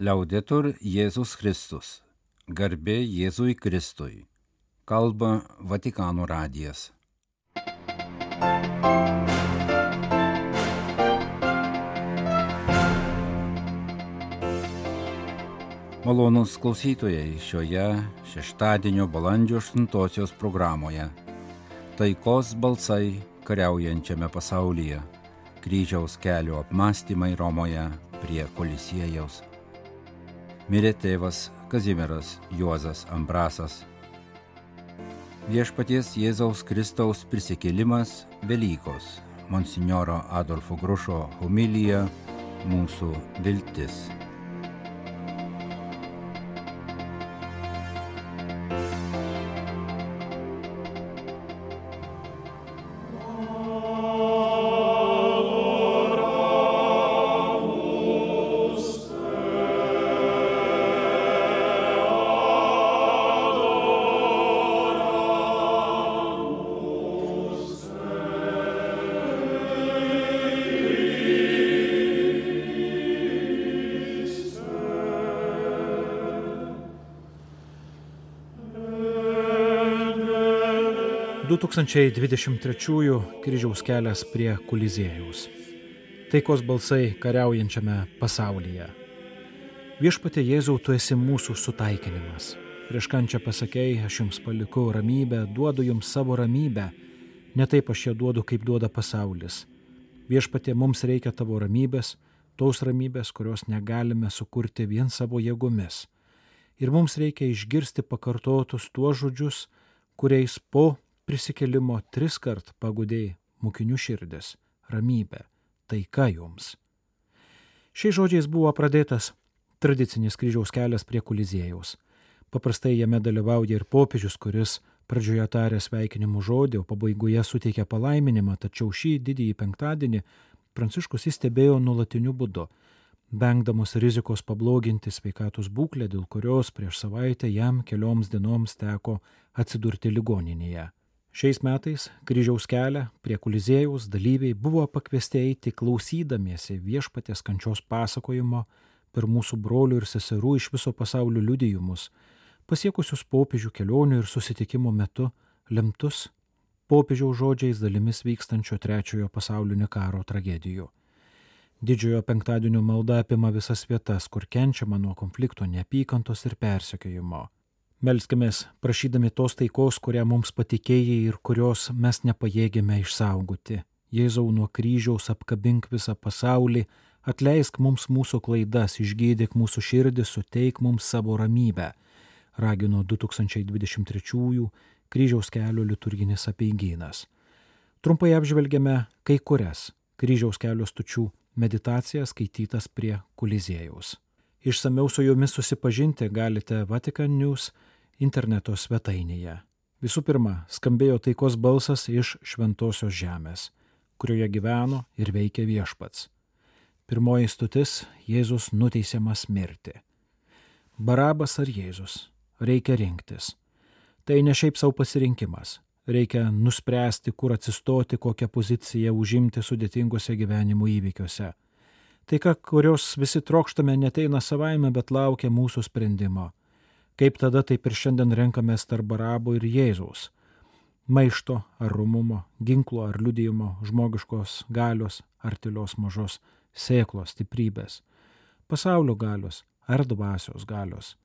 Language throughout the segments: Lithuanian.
Liaudetur Jėzus Kristus. Garbė Jėzui Kristui. Kalba Vatikano radijas. Malonus klausytojai šioje šeštadienio balandžio 8 programoje. Taikos balsai kariaujančiame pasaulyje. Kryžiaus kelio apmąstymai Romoje prie Kolisiejaus. Mirė tėvas Kazimieras Juozas Ambrasas. Viešpaties Jėzaus Kristaus prisikėlimas Velykos. Monsignoro Adolfo Grušo homilija Mūsų viltis. 2023 kryžiaus kelias prie Kulizėjaus. Taikos balsai kariaujančiame pasaulyje. Viešpatė Jėzau, tu esi mūsų sutaikinimas. Prieš kančią pasakėjai, aš jums palikau ramybę, duodu jums savo ramybę. Ne taip aš ją duodu, kaip duoda pasaulis. Viešpatė, mums reikia tavo ramybės, tos ramybės, kurios negalime sukurti vien savo jėgomis. Ir mums reikia išgirsti pakartotus tuos žodžius, kuriais po prisikelimo tris kart pagudėjai mokinių širdis - ramybė, taika jums. Šiais žodžiais buvo pradėtas tradicinis kryžiaus kelias prie Kulizėjaus. Paprastai jame dalyvauja ir popiežius, kuris pradžioje tarė sveikinimų žodį, o pabaigoje suteikė palaiminimą, tačiau šį didįjį penktadienį Pranciškus įstebėjo nuolatiniu būdu, vengdamos rizikos pabloginti sveikatos būklę, dėl kurios prieš savaitę jam kelioms dienoms teko atsidurti ligoninėje. Šiais metais kryžiaus kelią prie Kulizėjaus dalyviai buvo pakviesti eiti klausydamiesi viešpatės kančios pasakojimo per mūsų brolių ir seserų iš viso pasaulio liudijimus, pasiekusius popiežių kelionių ir susitikimo metu lemtus popiežiaus žodžiais dalimis vykstančio trečiojo pasaulinio karo tragedijų. Didžiojo penktadienio malda apima visas vietas, kur kenčiama nuo konflikto, neapykantos ir persekiojimo. Melskimės prašydami tos taikos, kurią mums patikėjai ir kurios mes nepajėgėme išsaugoti. Jėzau nuo kryžiaus apkabink visą pasaulį, atleisk mums mūsų klaidas, išgydyk mūsų širdį, suteik mums savo ramybę. Ragino 2023 kryžiaus kelio liturginis apeigynas. Trumpai apžvelgiame kai kurias kryžiaus kelio stučių meditacijas skaitytas prie Kulizėjaus. Išsameu su jomis susipažinti galite Vatican News interneto svetainėje. Visų pirma, skambėjo taikos balsas iš Šventojios žemės, kurioje gyveno ir veikė viešpats. Pirmoji stutis - Jėzus nuteisiamas mirti. Barabas ar Jėzus? Reikia rinktis. Tai ne šiaip savo pasirinkimas. Reikia nuspręsti, kur atsistoti, kokią poziciją užimti sudėtingose gyvenimo įvykiuose. Taika, kurios visi trokštame, neteina savaime, bet laukia mūsų sprendimo. Kaip tada, taip ir šiandien renkamės tarp barabo ir Jėzaus. Maišto ar rumumo, ginklo ar liudijimo, žmogiškos galios ar tylios mažos sėklos stiprybės, pasaulio galios ar dvasios galios.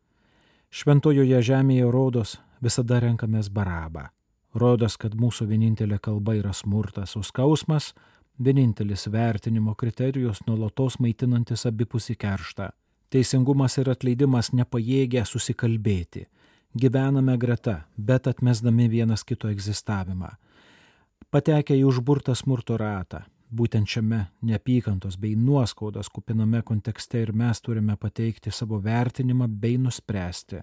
Šventojoje žemėje rodos visada renkamės barabą. Rodos, kad mūsų vienintelė kalba yra smurtas, o skausmas - vienintelis vertinimo kriterijus nuolatos maitinantis abipusį kerštą. Teisingumas ir atleidimas nepajėgia susikalbėti. Gyvename greta, bet atmesdami vienas kito egzistavimą. Patekę į užburtą smurto ratą, būtent šiame neapykantos bei nuoskaudos kupiname kontekste ir mes turime pateikti savo vertinimą bei nuspręsti.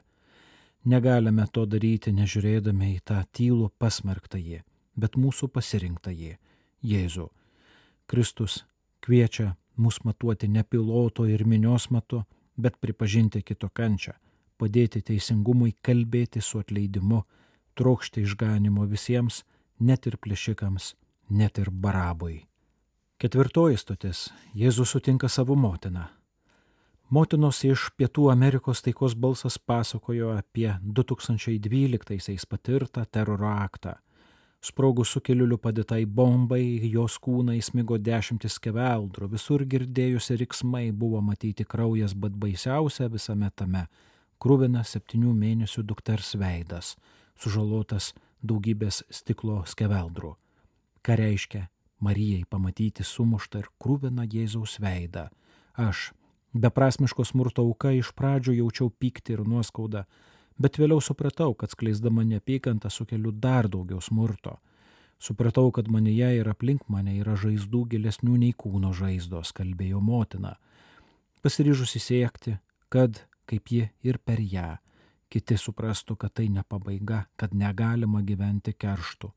Negalime to daryti nežiūrėdami į tą tylų pasmerktąjį, bet mūsų pasirinktąjį - Jėzų. Kristus kviečia mus matuoti ne piloto ir minios matu, bet pripažinti kito kančią, padėti teisingumui kalbėti su atleidimu, trokšti išganimo visiems, net ir plėšikams, net ir barabui. Ketvirtoji stotis - Jėzus sutinka savo motiną. Motinos iš Pietų Amerikos taikos balsas pasakojo apie 2012-aisiais patirtą teroro aktą. Sprogus sukilėlių padėtai bombai, jos kūnai smigo dešimtis keveldrų, visur girdėjusi riksmai buvo matyti kraujas, bet baisiausia visame tame - krūvinas septynių mėnesių dukters veidas, sužalotas daugybės stiklo skeveldrų. Ką reiškia Marijai pamatyti sumuštą ir krūviną Jėzaus veidą? Aš, beprasmiško smurto auka, iš pradžių jaučiau pyktį ir nuoskaudą, bet vėliau supratau, kad skleisdama neapykantą sukeliu dar daugiau smurto. Supratau, kad manyje ir aplink mane yra žaizdų gilesnių nei kūno žaizdos, kalbėjo motina. Pasiryžusi siekti, kad, kaip ji ir per ją, kiti suprastų, kad tai ne pabaiga, kad negalima gyventi kerštų.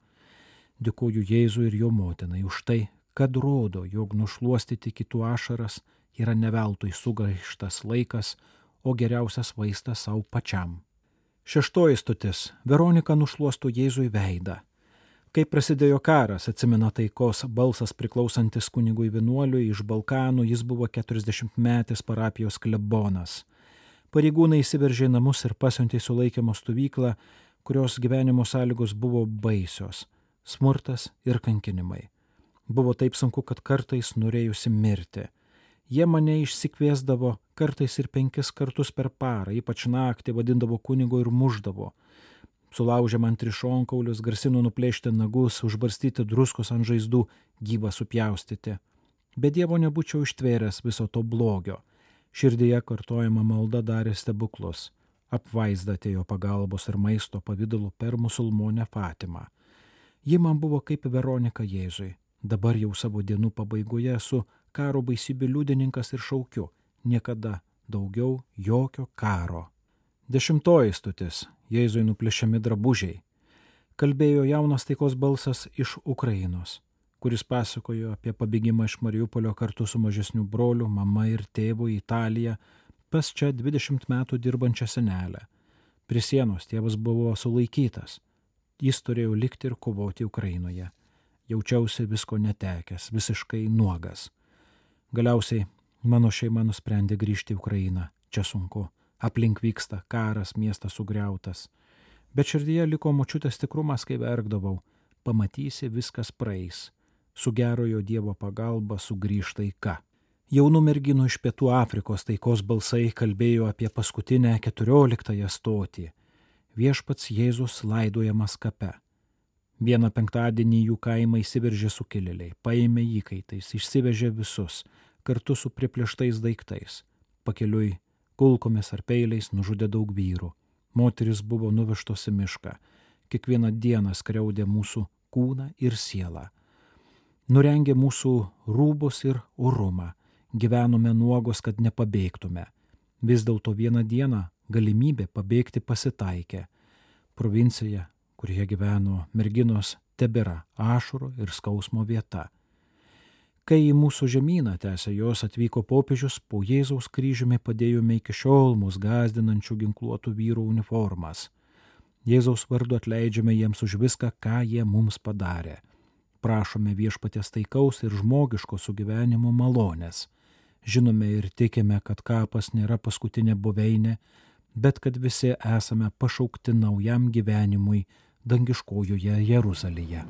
Dėkoju Jėzui ir jo motinai už tai, kad rodo, jog nušuostyti kitų ašaras yra neveltui sugaištas laikas, o geriausias vaistas savo pačiam. Šeštoji stotis - Veronika nušuosto Jėzui veidą. Kai prasidėjo karas, atsimena taikos balsas priklausantis kunigui vienuoliui iš Balkanų, jis buvo 40 metais parapijos klebonas. Pareigūnai įsiveržė namus ir pasiuntė sulaikymo stovyklą, kurios gyvenimo sąlygos buvo baisios - smurtas ir kankinimai. Buvo taip sunku, kad kartais norėjusi mirti. Jie mane išsikviesdavo kartais ir penkis kartus per parą, ypač naktį vadindavo kunigo ir muždavo. Sulaužė man trišonkaulius, garsino nuplėšti nagus, užbarstyti druskos ant žaizdų, gyvą supjaustyti. Be Dievo nebūčiau ištvėręs viso to blogio Širdyje kartojama malda darė stebuklus. Apvaizda atėjo pagalbos ir maisto pavydalu per musulmonę Fatimą. Ji man buvo kaip Veronika Jėzui. Dabar jau savo dienų pabaigoje esu karo baisybių liudininkas ir šaukiu. Niekada daugiau jokio karo. Dešimtoji stutis. Jėzui nuplėšiami drabužiai. Kalbėjo jaunas taikos balsas iš Ukrainos kuris pasakojo apie pabėgimą iš Mariupolio kartu su mažesniu broliu, mama ir tėvu į Italiją, pas čia 20 metų dirbančią senelę. Prie sienos tėvas buvo sulaikytas. Jis turėjo likti ir kovoti Ukrainoje. Jaučiausi visko netekęs, visiškai nuogas. Galiausiai mano šeima nusprendė grįžti į Ukrainą. Čia sunku. Aplink vyksta karas, miestas sugriautas. Bet širdyje liko močiutės tikrumas, kai verkdavau. Pamatysi, viskas praeis su gerojo Dievo pagalba sugrįž taika. Jaunų merginų iš Pietų Afrikos taikos balsai kalbėjo apie paskutinę keturioliktąją stotį. Viešpats Jėzus laidojamas kape. Vieną penktadienį jų kaimą įsiveržė sukilėliai, paėmė įkaitais, išsivežė visus, kartu su priplieštais daiktais. Pakeliui kulkomis ar peiliais nužudė daug vyrų. Moteris buvo nuvežtos į mišką. Kiekvieną dieną skriaudė mūsų kūną ir sielą nurengė mūsų rūbus ir urumą, gyvenome nuogos, kad nepabėgtume. Vis dėlto vieną dieną galimybė pabėgti pasitaikė. Provincija, kurioje gyveno merginos, tebėra ašuro ir skausmo vieta. Kai į mūsų žemyną tęsė jos atvyko popiežius, po Jėzaus kryžiumi padėjome iki šiol mus gazdinančių ginkluotų vyrų uniformas. Jėzaus vardu atleidžiame jiems už viską, ką jie mums padarė prašome viešpatės taikaus ir žmogiško sugyvenimo malonės. Žinome ir tikime, kad kapas nėra paskutinė buveinė, bet kad visi esame pašaukti naujam gyvenimui dangiškojoje Jeruzalėje.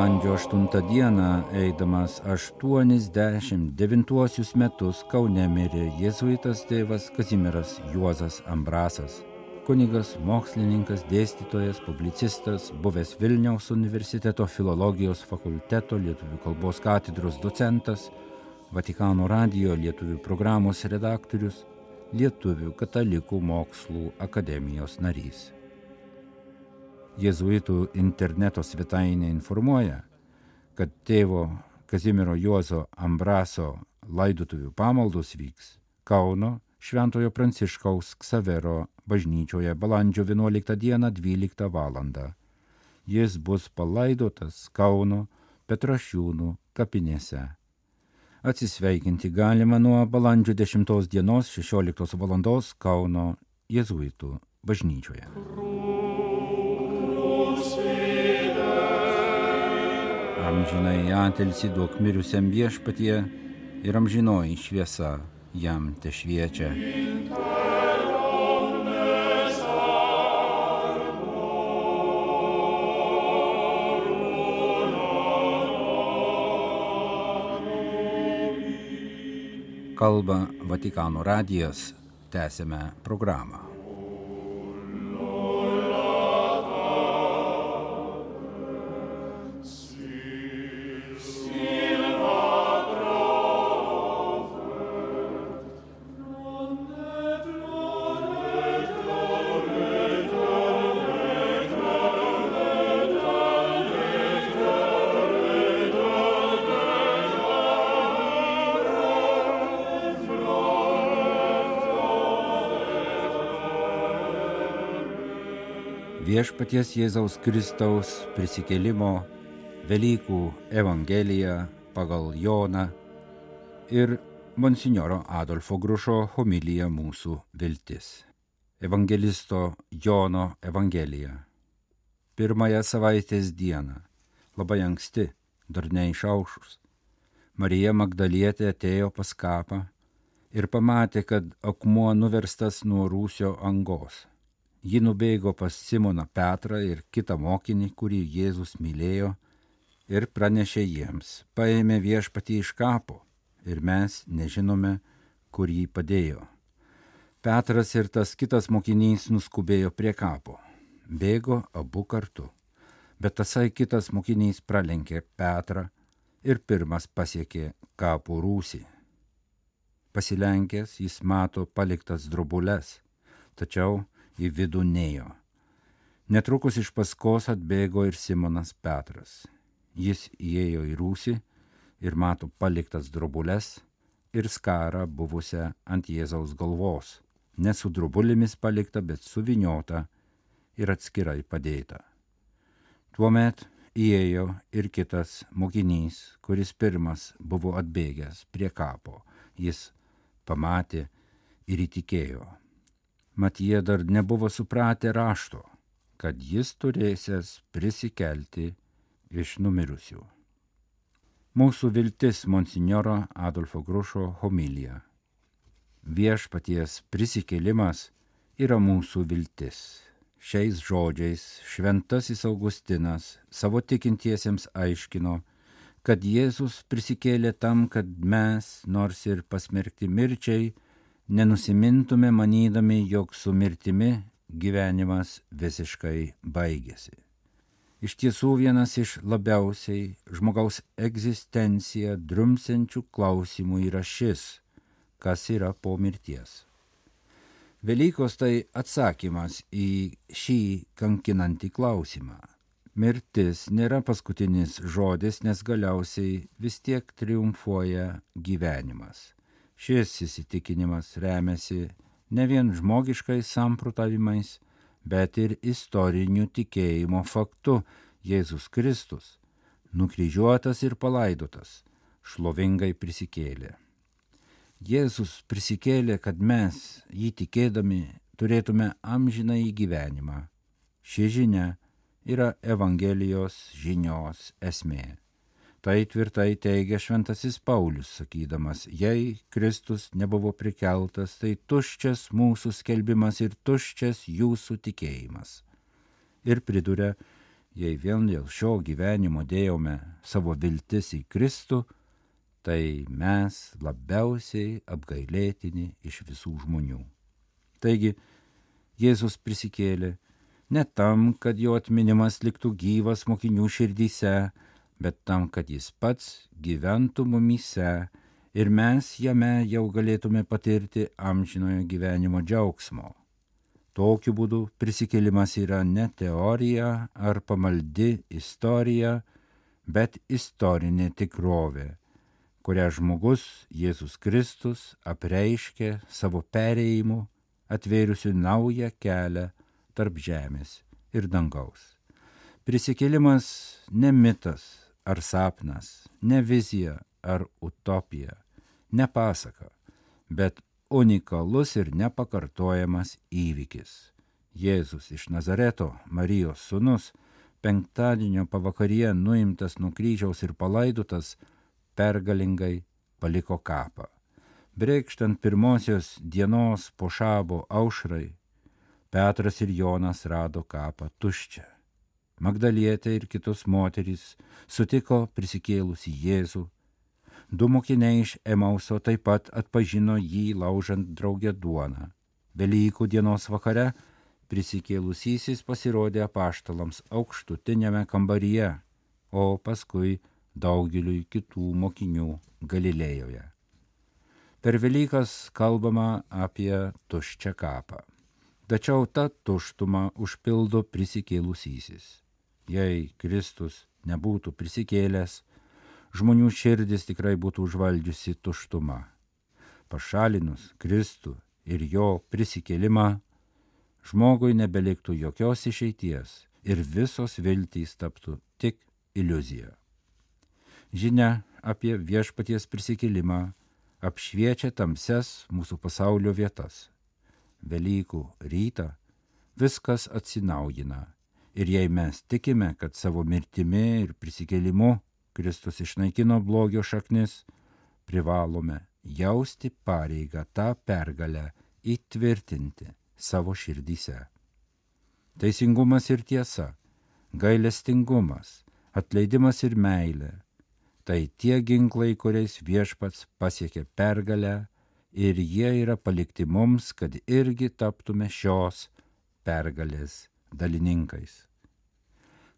balandžio 8 dieną, eidamas 89 metus Kaune mirė jėzuitas tėvas Kazimiras Juozas Ambrasas. Kunigas, mokslininkas, dėstytojas, publicistas, buvęs Vilniaus universiteto filologijos fakulteto lietuvių kalbos katedros docentas, Vatikano radijo lietuvių programos redaktorius, Lietuvių katalikų mokslų akademijos narys. Jėzuitų interneto svetainė informuoja, kad tėvo Kazimiero Juozo Ambraso laidotuvių pamaldos vyks Kauno Šventojo Pranciškaus Ksavero bažnyčioje balandžio 11 dieną 12 val. Jis bus palaidotas Kauno Petrašiūnų kapinėse. Atsisveikinti galima nuo balandžio 10 dienos 16 val. Kauno jėzuitų bažnyčioje. Amžinai atilsi duok mirusiam viešpatie ir amžinoji šviesa jam te šviečia. Kalba Vatikano radijas, tęsime programą. Viešpaties Jėzaus Kristaus prisikėlimo Velykų Evangelija pagal Joną ir Monsignoro Adolfo Grušo homilija mūsų viltis. Evangelisto Jono Evangelija. Pirmąją savaitės dieną, labai anksti, dar neišaušus, Marija Magdalietė atėjo pas kapą ir pamatė, kad akmuo nuverstas nuo rūsio angos Ji nubėgo pas Simoną Petrą ir kitą mokinį, kurį Jėzus mylėjo, ir pranešė jiems, paėmė viešpatį iš kapo ir mes nežinome, kur jį padėjo. Petras ir tas kitas mokinys nuskubėjo prie kapo. Bėgo abu kartu. Bet tasai kitas mokinys pralenkė Petrą ir pirmas pasiekė kapų rūsį. Pasilenkęs jis mato paliktas drobulės, tačiau į vidų nejo. Netrukus iš paskos atbėgo ir Simonas Petras. Jis įėjo į rūsį ir mato paliktas drobulės ir skarą buvusią ant Jėzaus galvos, ne su drobulėmis palikta, bet suviniota ir atskirai padėta. Tuomet įėjo ir kitas mokinys, kuris pirmas buvo atbėgęs prie kapo. Jis pamatė ir įtikėjo mat jie dar nebuvo supratę rašto, kad jis turėsęs prisikelti iš numirusių. Mūsų viltis Monsignoro Adolfo Grušo homilija. Viešpaties prisikėlimas yra mūsų viltis. Šiais žodžiais šventasis Augustinas savo tikintiesiems aiškino, kad Jėzus prisikėlė tam, kad mes, nors ir pasmerkti mirčiai, nenusimintume manydami, jog su mirtimi gyvenimas visiškai baigėsi. Iš tiesų vienas iš labiausiai žmogaus egzistenciją drumsenčių klausimų yra šis, kas yra po mirties. Velykos tai atsakymas į šį kankinantį klausimą. Mirtis nėra paskutinis žodis, nes galiausiai vis tiek triumfuoja gyvenimas. Šis įsitikinimas remiasi ne vien žmogiškais samprotavimais, bet ir istoriniu tikėjimo faktu Jėzus Kristus, nukryžiuotas ir palaidotas, šlovingai prisikėlė. Jėzus prisikėlė, kad mes, jį tikėdami, turėtume amžiną į gyvenimą. Ši žinia yra Evangelijos žinios esmė. Tai tvirtai teigia šventasis Paulius, sakydamas, jei Kristus nebuvo prikeltas, tai tuščias mūsų skelbimas ir tuščias jūsų tikėjimas. Ir priduria, jei vien dėl šio gyvenimo dėjome savo viltis į Kristų, tai mes labiausiai apgailėtini iš visų žmonių. Taigi, Jėzus prisikėlė ne tam, kad jo atminimas liktų gyvas mokinių širdyse, bet tam, kad jis pats gyventų mumyse ir mes jame jau galėtume patirti amžinojo gyvenimo džiaugsmo. Tokiu būdu prisikėlimas yra ne teorija ar pamaldi istorija, bet istorinė tikrovė, kurią žmogus Jėzus Kristus apreiškė savo perėjimu, atvėrusiu naują kelią tarp žemės ir dangaus. Prisikėlimas ne mitas, ar sapnas, ne vizija ar utopija, ne pasaka, bet unikalus ir nepakartojamas įvykis. Jėzus iš Nazareto, Marijos sūnus, penktadienio pavakaryje nuimtas nuo kryžiaus ir palaidotas, pergalingai paliko kapą. Breikštant pirmosios dienos po šabo aušrai, Petras ir Jonas rado kapą tuščią. Magdalietė ir kitos moterys sutiko prisikėlusi Jėzų. Du mokiniai iš Emauso taip pat atpažino jį laužant draugę duoną. Velykų dienos vakare prisikėlusysis pasirodė apaštalams aukštutinėme kambaryje, o paskui daugeliui kitų mokinių Galilėjoje. Per Velykas kalbama apie tuščią kapą. Tačiau tą tuštumą užpildo prisikėlusysis jei Kristus nebūtų prisikėlęs, žmonių širdis tikrai būtų užvaldžiusi tuštuma. Pašalinus Kristų ir jo prisikėlimą, žmogui nebeliktų jokios išeities ir visos viltys taptų tik iliuzija. Žinia apie viešpaties prisikėlimą apšviečia tamses mūsų pasaulio vietas. Velykų rytą viskas atsinaujina Ir jei mes tikime, kad savo mirtimi ir prisikėlimu Kristus išnaikino blogio šaknis, privalome jausti pareigą tą pergalę įtvirtinti savo širdyse. Teisingumas ir tiesa, gailestingumas, atleidimas ir meilė - tai tie ginklai, kuriais viešpats pasiekė pergalę ir jie yra palikti mums, kad irgi taptume šios pergalės dalininkais.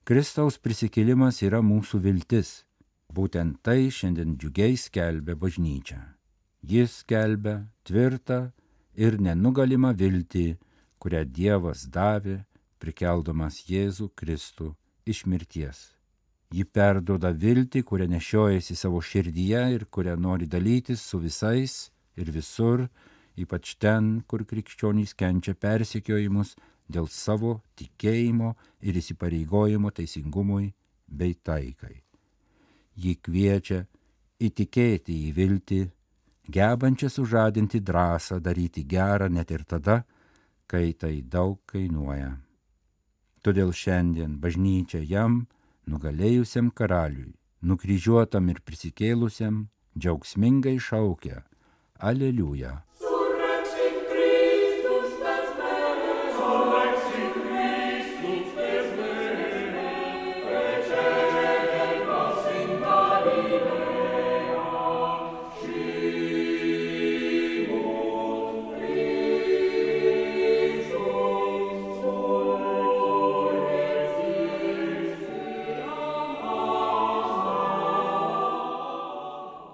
Kristaus prisikėlimas yra mūsų viltis. Būtent tai šiandien džiugiai skelbia bažnyčia. Jis skelbia tvirtą ir nenugalimą viltį, kurią Dievas davė, prikeldamas Jėzų Kristų iš mirties. Ji perdoda viltį, kurią nešiojasi savo širdyje ir kurią nori dalytis su visais ir visur, ypač ten, kur krikščionys kenčia persikiojimus dėl savo tikėjimo ir įsipareigojimo teisingumui bei taikai. Ji kviečia įtikėti į viltį, gebančią sužadinti drąsą daryti gerą net ir tada, kai tai daug kainuoja. Todėl šiandien bažnyčia jam, nugalėjusiam karaliui, nukryžiuotam ir prisikėlusiam, džiaugsmingai šaukia Aleliuja.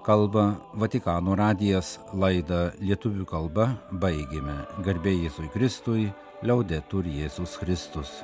Kalba Vatikano radijas laidą lietuvių kalba baigėme. Garbė Jėzui Kristui, liaudetur Jėzus Kristus.